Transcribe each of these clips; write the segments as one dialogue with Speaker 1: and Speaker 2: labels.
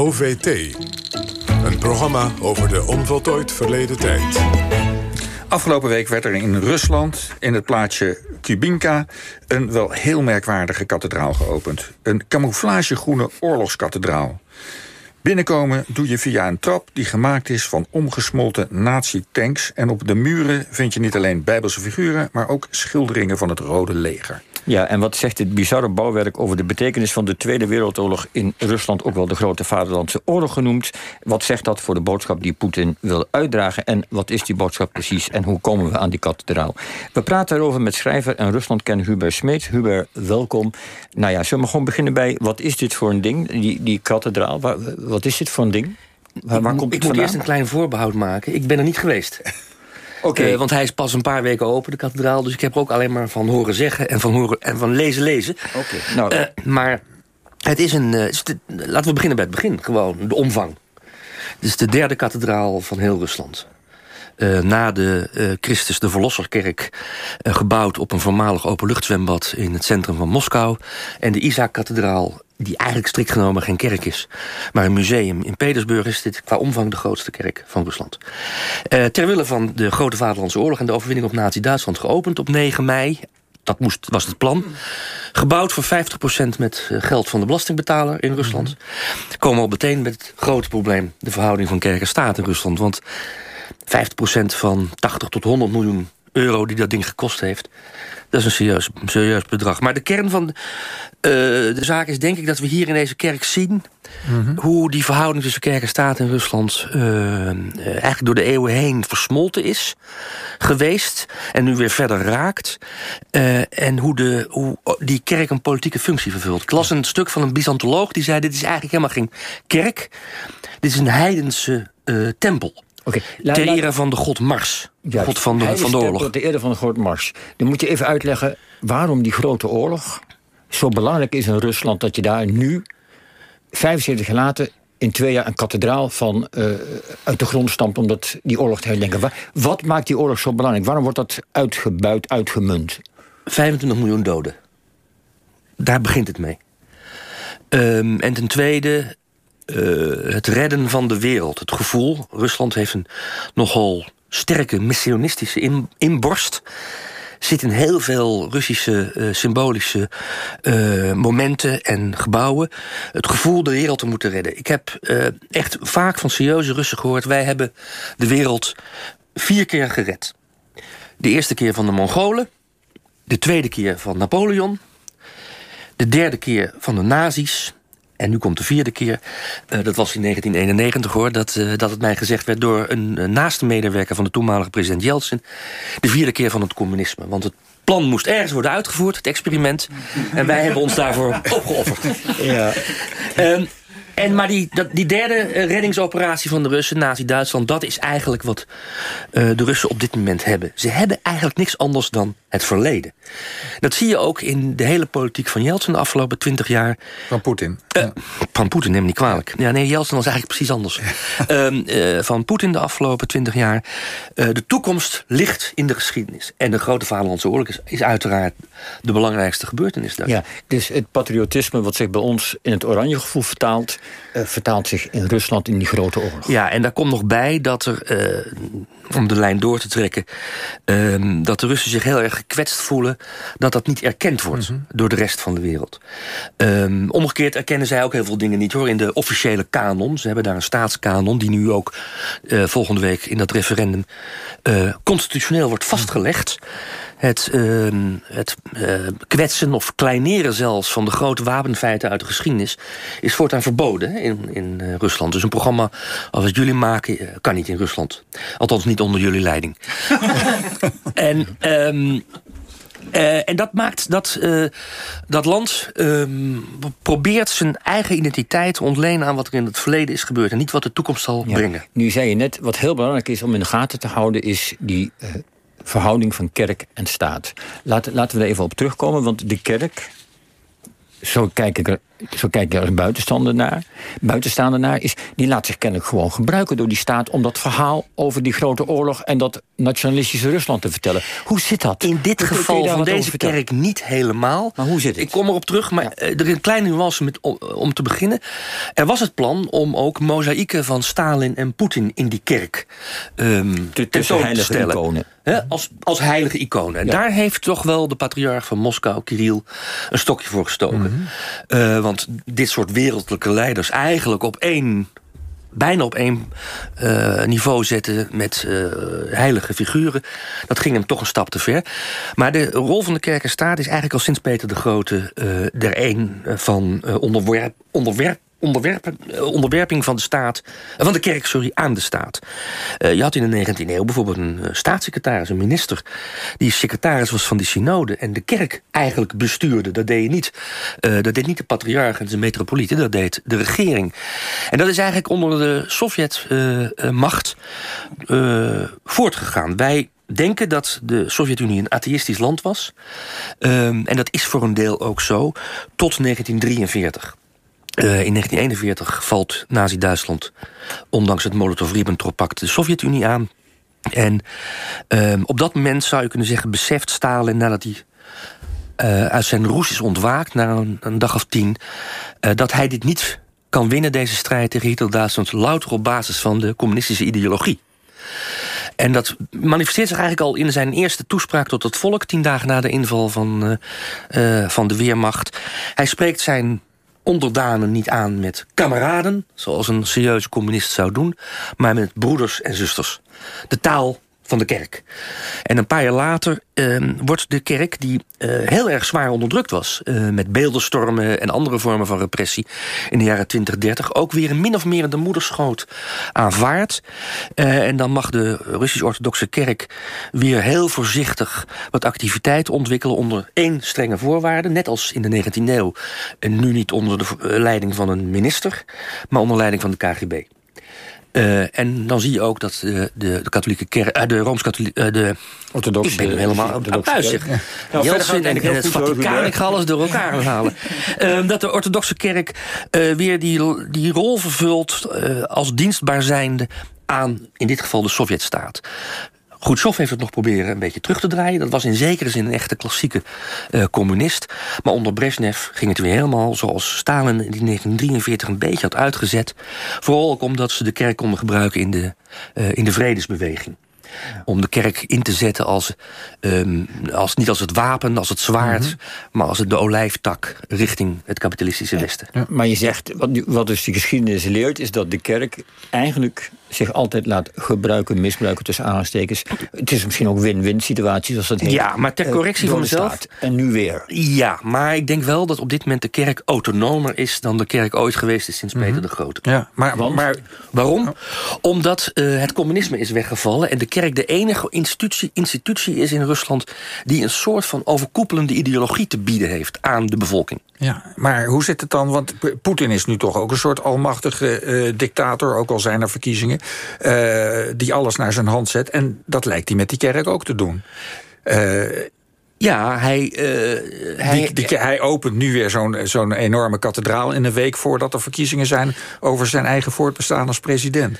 Speaker 1: OVT. Een programma over de onvoltooid verleden tijd.
Speaker 2: Afgelopen week werd er in Rusland, in het plaatsje Kubinka... een wel heel merkwaardige kathedraal geopend. Een camouflagegroene oorlogskathedraal. Binnenkomen doe je via een trap die gemaakt is van omgesmolten nazi-tanks... en op de muren vind je niet alleen bijbelse figuren... maar ook schilderingen van het Rode Leger.
Speaker 3: Ja, en wat zegt dit bizarre bouwwerk over de betekenis van de Tweede Wereldoorlog in Rusland, ook wel de Grote Vaderlandse Oorlog genoemd? Wat zegt dat voor de boodschap die Poetin wil uitdragen? En wat is die boodschap precies? En hoe komen we aan die kathedraal? We praten erover met schrijver en Ruslandkenner Hubert Smeet. Hubert, welkom. Nou ja, zullen we gewoon beginnen bij wat is dit voor een ding, die, die kathedraal? Wat is dit voor een ding?
Speaker 4: Waar, waar komt het ik moet eerst een klein voorbehoud maken. Ik ben er niet geweest. Okay. Uh, want hij is pas een paar weken open, de kathedraal. Dus ik heb er ook alleen maar van horen zeggen en van, horen, en van lezen lezen. Oké. Nou. Uh, maar het is een... Uh, laten we beginnen bij het begin. Gewoon de omvang. Het is de derde kathedraal van heel Rusland. Uh, na de uh, Christus de Verlosserkerk... Uh, gebouwd op een voormalig openluchtzwembad in het centrum van Moskou... en de Isaac-kathedraal die eigenlijk strikt genomen geen kerk is. Maar een museum. In Petersburg is dit qua omvang de grootste kerk van Rusland. Uh, ter wille van de Grote Vaderlandse Oorlog... en de overwinning op Nazi-Duitsland geopend op 9 mei. Dat moest, was het plan. Gebouwd voor 50% met eh, geld van de belastingbetaler in Rusland. Mm Komen we al meteen met het grote probleem... de verhouding van kerk en staat in Rusland. Want 50% van 80 tot 100 miljoen euro die dat ding gekost heeft... Dat is een serieus, serieus bedrag. Maar de kern van uh, de zaak is denk ik dat we hier in deze kerk zien... Mhm. hoe die verhouding tussen kerk en staat in Rusland... Uh, eigenlijk door de eeuwen heen versmolten is geweest... en nu weer verder raakt. Uh, en hoe, de, hoe die kerk een politieke functie vervult. Ik las een stuk van een Byzantoloog die zei... dit is eigenlijk helemaal geen kerk. Dit is een heidense tempel. Okay, ter ere van de god Mars. De god van de, van de oorlog.
Speaker 3: Ter ere van de god Mars. Dan moet je even uitleggen waarom die grote oorlog zo belangrijk is in Rusland... dat je daar nu, 75 jaar later, in twee jaar een kathedraal van uh, uit de grond stampt... om dat, die oorlog te herdenken. Wat maakt die oorlog zo belangrijk? Waarom wordt dat uitgebuit, uitgemunt?
Speaker 4: 25 miljoen doden. Daar begint het mee. Um, en ten tweede, uh, het redden van de wereld. Het gevoel, Rusland heeft een nogal sterke missionistische in, inborst zit in heel veel Russische uh, symbolische uh, momenten en gebouwen. Het gevoel de wereld te moeten redden. Ik heb echt vaak van serieuze Russen gehoord... wij hebben de wereld vier keer gered. De eerste keer van de Mongolen. De tweede keer van Napoleon. De derde keer van de nazi's. En nu komt de vierde keer. Uh, dat was in 1991 hoor. Dat, uh, dat het mij gezegd werd door een uh, naaste medewerker van de toenmalige president Yeltsin. De vierde keer van het communisme. Want het plan moest ergens worden uitgevoerd, het experiment. En wij hebben ons daarvoor opgeofferd. Ja. Um, en, maar die, dat, die derde eh, reddingsoperatie van de Russen, Nazi-Duitsland... dat is eigenlijk wat uh, de Russen op dit moment hebben. Ze hebben eigenlijk niks anders dan het verleden. Dat zie je ook in de hele politiek van Yeltsin de afgelopen twintig jaar.
Speaker 2: Van Poetin.
Speaker 4: Uh, van Poetin, neem me niet kwalijk. Ja, nee, Yeltsin was eigenlijk precies anders. um, uh, van Poetin de afgelopen twintig jaar. de toekomst ligt in de geschiedenis. En de grote Vaderlandse oorlog is, is uiteraard de belangrijkste gebeurtenis daar.
Speaker 3: Ja, dus het patriotisme wat zich bij ons in het oranje gevoel vertaalt vertaalt zich in Rusland in die grote oorlog.
Speaker 4: Ja, en daar komt nog bij dat er, uh, om de lijn door te trekken... Uh, dat de Russen zich heel erg gekwetst voelen... dat dat niet erkend wordt mm -hmm. door de rest van de wereld. Um, omgekeerd erkennen zij ook heel veel dingen niet hoor. In de officiële kanon, ze hebben daar een staatskanon... die nu ook uh, volgende week in dat referendum constitutioneel wordt vastgelegd het, uh, het uh, kwetsen of kleineren zelfs van de grote wapenfeiten uit de geschiedenis... is voortaan verboden in, in Rusland. Dus een programma als wat jullie maken kan niet in Rusland. Althans niet onder jullie leiding. en... Um, uh, en dat maakt dat uh, dat land uh, probeert zijn eigen identiteit te ontlenen aan wat er in het verleden is gebeurd. En niet wat de toekomst zal ja, brengen.
Speaker 3: Nu zei je net, wat heel belangrijk is om in de gaten te houden, is die verhouding van kerk en staat. Laten, laten we er even op terugkomen, want de kerk, zo kijk ik er zo kijk je als buitenstaander naar, naar, is die laat zich kennelijk gewoon gebruiken door die staat om dat verhaal over die grote oorlog en dat nationalistische Rusland te vertellen. Hoe zit dat?
Speaker 4: In dit geval van deze kerk niet helemaal.
Speaker 3: Maar hoe zit het?
Speaker 4: Ik kom erop terug, maar er is een kleine nuance met, om, te beginnen. Er was het plan om ook mozaïeken van Stalin en Poetin in die kerk um, te, te stellen. Iconen. als, als heilige iconen. En daar heeft toch wel de patriarch van Moskou, Kirill, een stokje voor gestoken. Mhm. Eh, want dit soort wereldlijke leiders eigenlijk op één bijna op één uh, niveau zetten met uh, heilige figuren. Dat ging hem toch een stap te ver. Maar de rol van de kerk en staat is eigenlijk al sinds Peter de Grote... Uh, er een van onderwerp, onderwerp eh, onderwerping van de staat, eh, van de kerk sorry, aan de staat. Uh, je had in de 19e eeuw bijvoorbeeld een staatssecretaris, een minister, die secretaris was van die synode en de kerk eigenlijk bestuurde. Dat deed je niet. Dat deed niet de patriarch en de metropolieten, dat deed de regering. En dat is eigenlijk onder de Sovjetmacht voortgegaan. Wij denken dat de Sovjet-Unie een atheïstisch land was. Um, en dat is voor een deel ook zo, tot 1943. Uh, in 1941 valt Nazi-Duitsland, ondanks het Molotov-Ribbentrop-pact, de Sovjet-Unie aan. En uh, op dat moment zou je kunnen zeggen, beseft Stalin nadat hij uh, uit zijn roes is ontwaakt, na een, een dag of tien, uh, dat hij dit niet kan winnen, deze strijd tegen Hitler-Duitsland, louter op basis van de communistische ideologie. En dat manifesteert zich eigenlijk al in zijn eerste toespraak tot het volk... tien dagen na de inval van, van de Weermacht. Hij spreekt zijn onderdanen niet aan met kameraden... zoals een serieuze communist zou doen... maar met broeders en zusters. De taal van de kerk. En een paar jaar later uh, wordt de kerk, die uh, heel erg zwaar onderdrukt was... Uh, met beeldenstormen en andere vormen van repressie in de jaren 20, 30... ook weer min of meer de moederschoot aanvaard. Uh, en dan mag de Russisch-Orthodoxe kerk weer heel voorzichtig... wat activiteit ontwikkelen onder één strenge voorwaarde... net als in de 19e eeuw. En nu niet onder de leiding van een minister... maar onder leiding van de KGB. Uh, en dan zie je ook dat de, de, de katholieke kerk, uh, de rooms-katholieke, uh, de
Speaker 3: orthodoxe,
Speaker 4: ik ben helemaal op thuis. Ja. Jeltsin en, en het Vaticaan, ik ga alles door elkaar halen. dat de orthodoxe kerk weer die, die rol vervult als dienstbaar zijnde aan, in dit geval de Sovjetstaat. Khrushchev heeft het nog proberen een beetje terug te draaien. Dat was in zekere zin een echte klassieke uh, communist. Maar onder Brezhnev ging het weer helemaal zoals Stalin in 1943 een beetje had uitgezet. Vooral ook omdat ze de kerk konden gebruiken in de, uh, in de vredesbeweging. Om de kerk in te zetten als, um, als niet als het wapen, als het zwaard... Mm -hmm. maar als de olijftak richting het kapitalistische Westen.
Speaker 3: Ja, maar je zegt, wat, wat dus de geschiedenis leert... is dat de kerk eigenlijk zich altijd laat gebruiken, misbruiken tussen aanstekens. Het is misschien ook win-win situaties als dat heet.
Speaker 4: Ja, maar ter correctie uh, van mezelf...
Speaker 3: En nu weer.
Speaker 4: Ja, maar ik denk wel dat op dit moment de kerk autonomer is... dan de kerk ooit geweest is sinds mm -hmm. Peter de Grote.
Speaker 2: Ja, maar, maar
Speaker 4: waarom? Omdat uh, het communisme is weggevallen... en de kerk de enige institutie, institutie is in Rusland... die een soort van overkoepelende ideologie te bieden heeft aan de bevolking.
Speaker 2: Ja, maar hoe zit het dan? Want Poetin is nu toch ook een soort almachtige uh, dictator... ook al zijn er verkiezingen, uh, die alles naar zijn hand zet. En dat lijkt hij met die kerk ook te doen. Uh,
Speaker 4: ja, hij... Uh,
Speaker 2: hij, die, die, hij opent nu weer zo'n zo'n enorme kathedraal... in een week voordat er verkiezingen zijn... over zijn eigen voortbestaan als president.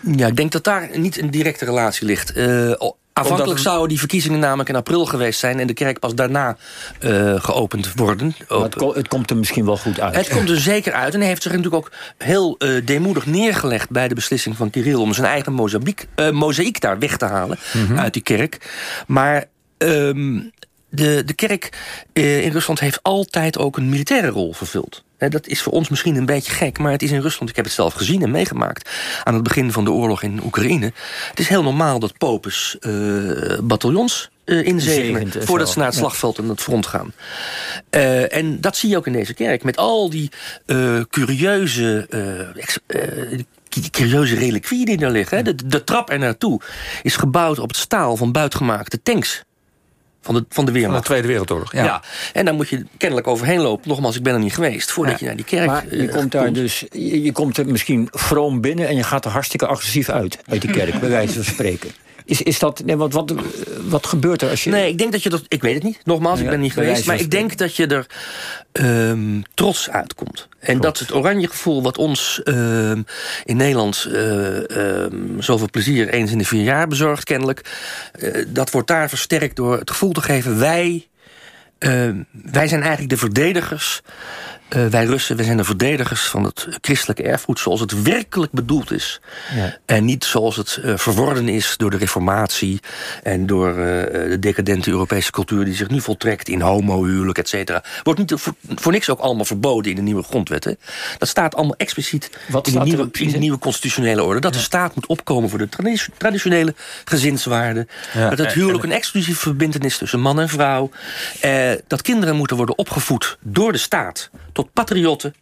Speaker 4: Ja, ik denk dat daar niet een directe relatie ligt. Uh, Afhankelijk zouden die verkiezingen namelijk in april geweest zijn... en de kerk pas daarna uh, geopend worden.
Speaker 3: Het, ko het, komt er misschien wel goed uit.
Speaker 4: Het komt er zeker uit. En hij heeft zich natuurlijk ook heel uh, deemoedig neergelegd... bij de beslissing van Kirill om zijn eigen mozaïek, uh, mozaïek daar weg te halen... Mm -hmm. uit die kerk. Maar... Um, de, de kerk in Rusland heeft altijd ook een militaire rol vervuld. Dat is voor ons misschien een beetje gek, maar het is in Rusland... ik heb het zelf gezien en meegemaakt aan het begin van de oorlog in Oekraïne. Het is heel normaal dat popes uh, bataljons uh, inzegenen... voordat ze naar het slagveld en het front gaan. Uh, en dat zie je ook in deze kerk. Met al die uh, curieuze... die curieuze reliquieën die daar liggen. De, de trap er naartoe is gebouwd op het staal van buitgemaakte tanks van de, van de Weermacht.
Speaker 2: Van de Tweede Wereldoorlog, ja.
Speaker 4: ja. En dan moet je kennelijk overheen lopen. Nogmaals, ik ben er niet geweest. Voordat ja. je naar die kerk
Speaker 3: maar je komt daar dus, je, je, komt er misschien vroom binnen... en je gaat er hartstikke agressief uit, uit die kerk, bij wijze van spreken. Is, is dat, nee, wat, wat, wat gebeurt er als je...
Speaker 4: Nee, ik denk dat je dat... Ik weet het niet, nogmaals, ik ben niet geweest. Maar ik denk dat je er um, trots uitkomt. En dat het oranje gevoel wat ons uh, in Nederland uh, zoveel plezier eens in de vier jaar bezorgt, kennelijk. Uh, dat wordt daar versterkt door het gevoel te geven: wij, wij zijn eigenlijk de verdedigers uh, wij Russen, wij zijn de verdedigers van het christelijke erfgoed... zoals het werkelijk bedoeld is. Ja. En niet zoals het uh, verworden is door de reformatie... en door uh, de decadente Europese cultuur die zich nu voltrekt... in homohuwelijk, et cetera. Wordt niet voor, voor, niks ook allemaal verboden in de nieuwe grondwet. Hè? Dat staat allemaal expliciet Wat in, de nieuwe, in de nieuwe constitutionele orde. Dat ja. de staat moet opkomen voor de traditionele gezinswaarden. Ja. Dat het huwelijk een exclusieve verbindenis tussen man en vrouw. dat kinderen moeten worden opgevoed door de staat tot patriotten.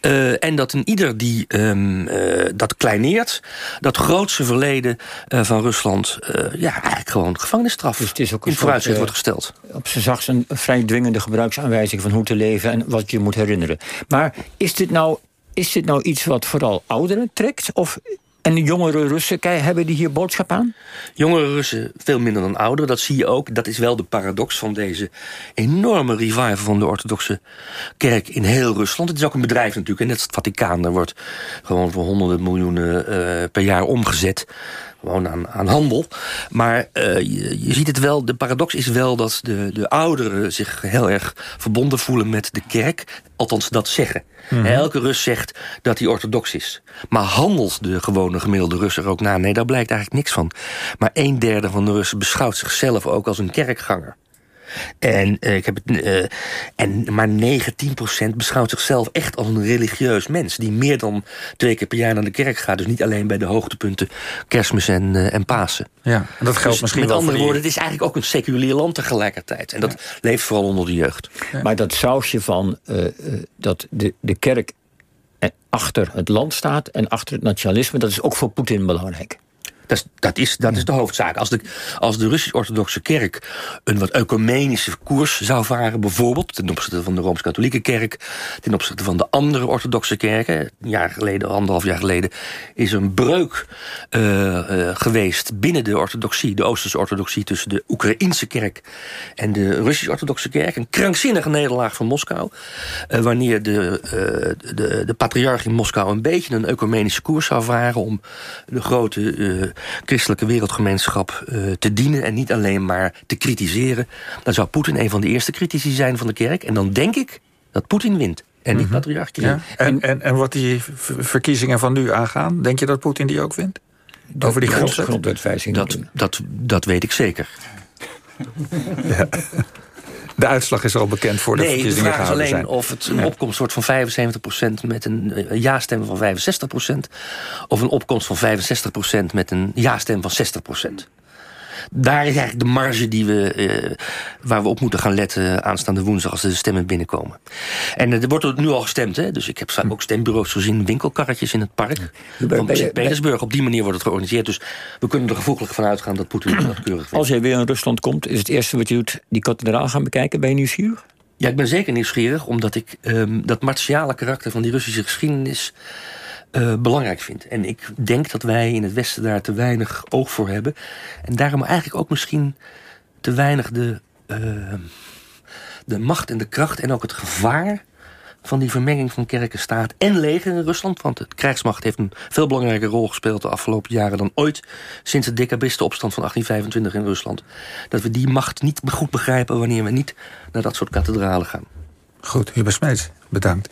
Speaker 4: Uh, en dat een ieder die um, uh, dat kleineert, dat grootste verleden uh, van Rusland, ja, eigenlijk gewoon gevangenisstraf dus het is ook in vooruitzicht wordt gesteld.
Speaker 3: Op zijn zachtst een vrij dwingende gebruiksaanwijzing van hoe te leven en wat je moet herinneren. Maar is dit nou, is dit nou iets wat vooral ouderen trekt? Of en jongere Russen, hebben die hier boodschap aan?
Speaker 4: Jongere Russen veel minder dan ouderen. Dat zie je ook. Dat is wel de paradox van deze enorme revival van de orthodoxe kerk in heel Rusland. Het is ook een bedrijf natuurlijk. En net als het Vaticaan. Daar wordt gewoon voor honderden miljoenen uh, per jaar omgezet gewoon aan, aan handel. Maar uh, je, je, ziet het wel, de paradox is wel dat de, de ouderen zich heel erg verbonden voelen met de kerk. Althans, dat zeggen. Mm -hmm. Elke Rus zegt dat hij orthodox is. Maar handelt de gewone gemiddelde Rus er ook na? Nee, daar blijkt eigenlijk niks van. Maar een derde van de Russen beschouwt zichzelf ook als een kerkganger. En, uh, ik heb het, uh, en maar 19% beschouwt zichzelf echt als een religieus mens. Die meer dan twee keer per jaar naar de kerk gaat. Dus niet alleen bij de hoogtepunten kerstmis en, uh, en Pasen.
Speaker 2: Ja, en dat geldt dus misschien
Speaker 4: met
Speaker 2: wel
Speaker 4: andere
Speaker 2: voor
Speaker 4: woorden, het is eigenlijk ook een seculier land tegelijkertijd. En dat ja. leeft vooral onder de jeugd.
Speaker 3: Ja. Maar dat sausje van dat de, de kerk achter het land staat... en achter het nationalisme, dat is ook voor Poetin belangrijk.
Speaker 4: Dat is, dat is, dat is de hoofdzaak. Als de, als de Russisch-Orthodoxe Kerk een wat ecumenische koers zou varen... bijvoorbeeld ten opzichte van de Rooms-Katholieke Kerk... ten opzichte van de andere orthodoxe kerken... een jaar geleden, anderhalf jaar geleden... is een breuk uh, uh, geweest binnen de orthodoxie... de Oosterse orthodoxie tussen de Oekraïnse kerk... en de Russisch-Orthodoxe kerk. Een krankzinnige nederlaag van Moskou. Uh, wanneer de, de, de patriarch in Moskou een beetje een ecumenische koers zou varen... om de grote christelijke wereldgemeenschap uh, te dienen... en niet alleen maar te kritiseren... dan zou Poetin een van de eerste critici zijn van de kerk. En dan denk ik dat Poetin wint. En niet mm -hmm. patriarch Kirill.
Speaker 2: Ja. En, en, en wat die verkiezingen van nu aangaan... denk je dat Poetin die ook wint? Over die
Speaker 3: grondwetwijziging?
Speaker 4: Dat, dat, dat weet ik zeker.
Speaker 2: ja. De uitslag is al bekend voor de
Speaker 4: nee,
Speaker 2: verkiezingen
Speaker 4: de vraag is alleen
Speaker 2: zijn.
Speaker 4: of het een ja. opkomst wordt van 75% met een ja-stem van 65%... of een opkomst van 65% met een ja-stem van 60% daar is eigenlijk de marge die we, uh, waar we op moeten gaan letten aanstaande woensdag als de stemmen binnenkomen. En uh, er wordt nu al gestemd, hè? dus ik heb hm. ook stembureaus gezien, winkelkarretjes in het park van Petersburg. Op die manier wordt het georganiseerd. Dus we kunnen er gevoelig van uitgaan dat Poetin dat keurig vindt.
Speaker 3: Als jij weer in Rusland komt, is het eerste wat je doet die kathedraal gaan bekijken. Ben je nieuwsgierig?
Speaker 4: Ja, ik ben zeker nieuwsgierig, omdat ik um, dat martiale karakter van die Russische geschiedenis uh, belangrijk vind. En ik denk dat wij in het Westen daar te weinig oog voor hebben. En daarom eigenlijk ook misschien te weinig de, uh, de macht en de kracht en ook het gevaar van die vermenging van kerken, staat en leger in Rusland. Want de krijgsmacht heeft een veel belangrijke rol gespeeld de afgelopen jaren dan ooit. Sinds de decabristenopstand van 1825 in Rusland. Dat we die macht niet goed begrijpen wanneer we niet naar dat soort kathedralen gaan.
Speaker 2: Goed, Hubert Smeets, bedankt.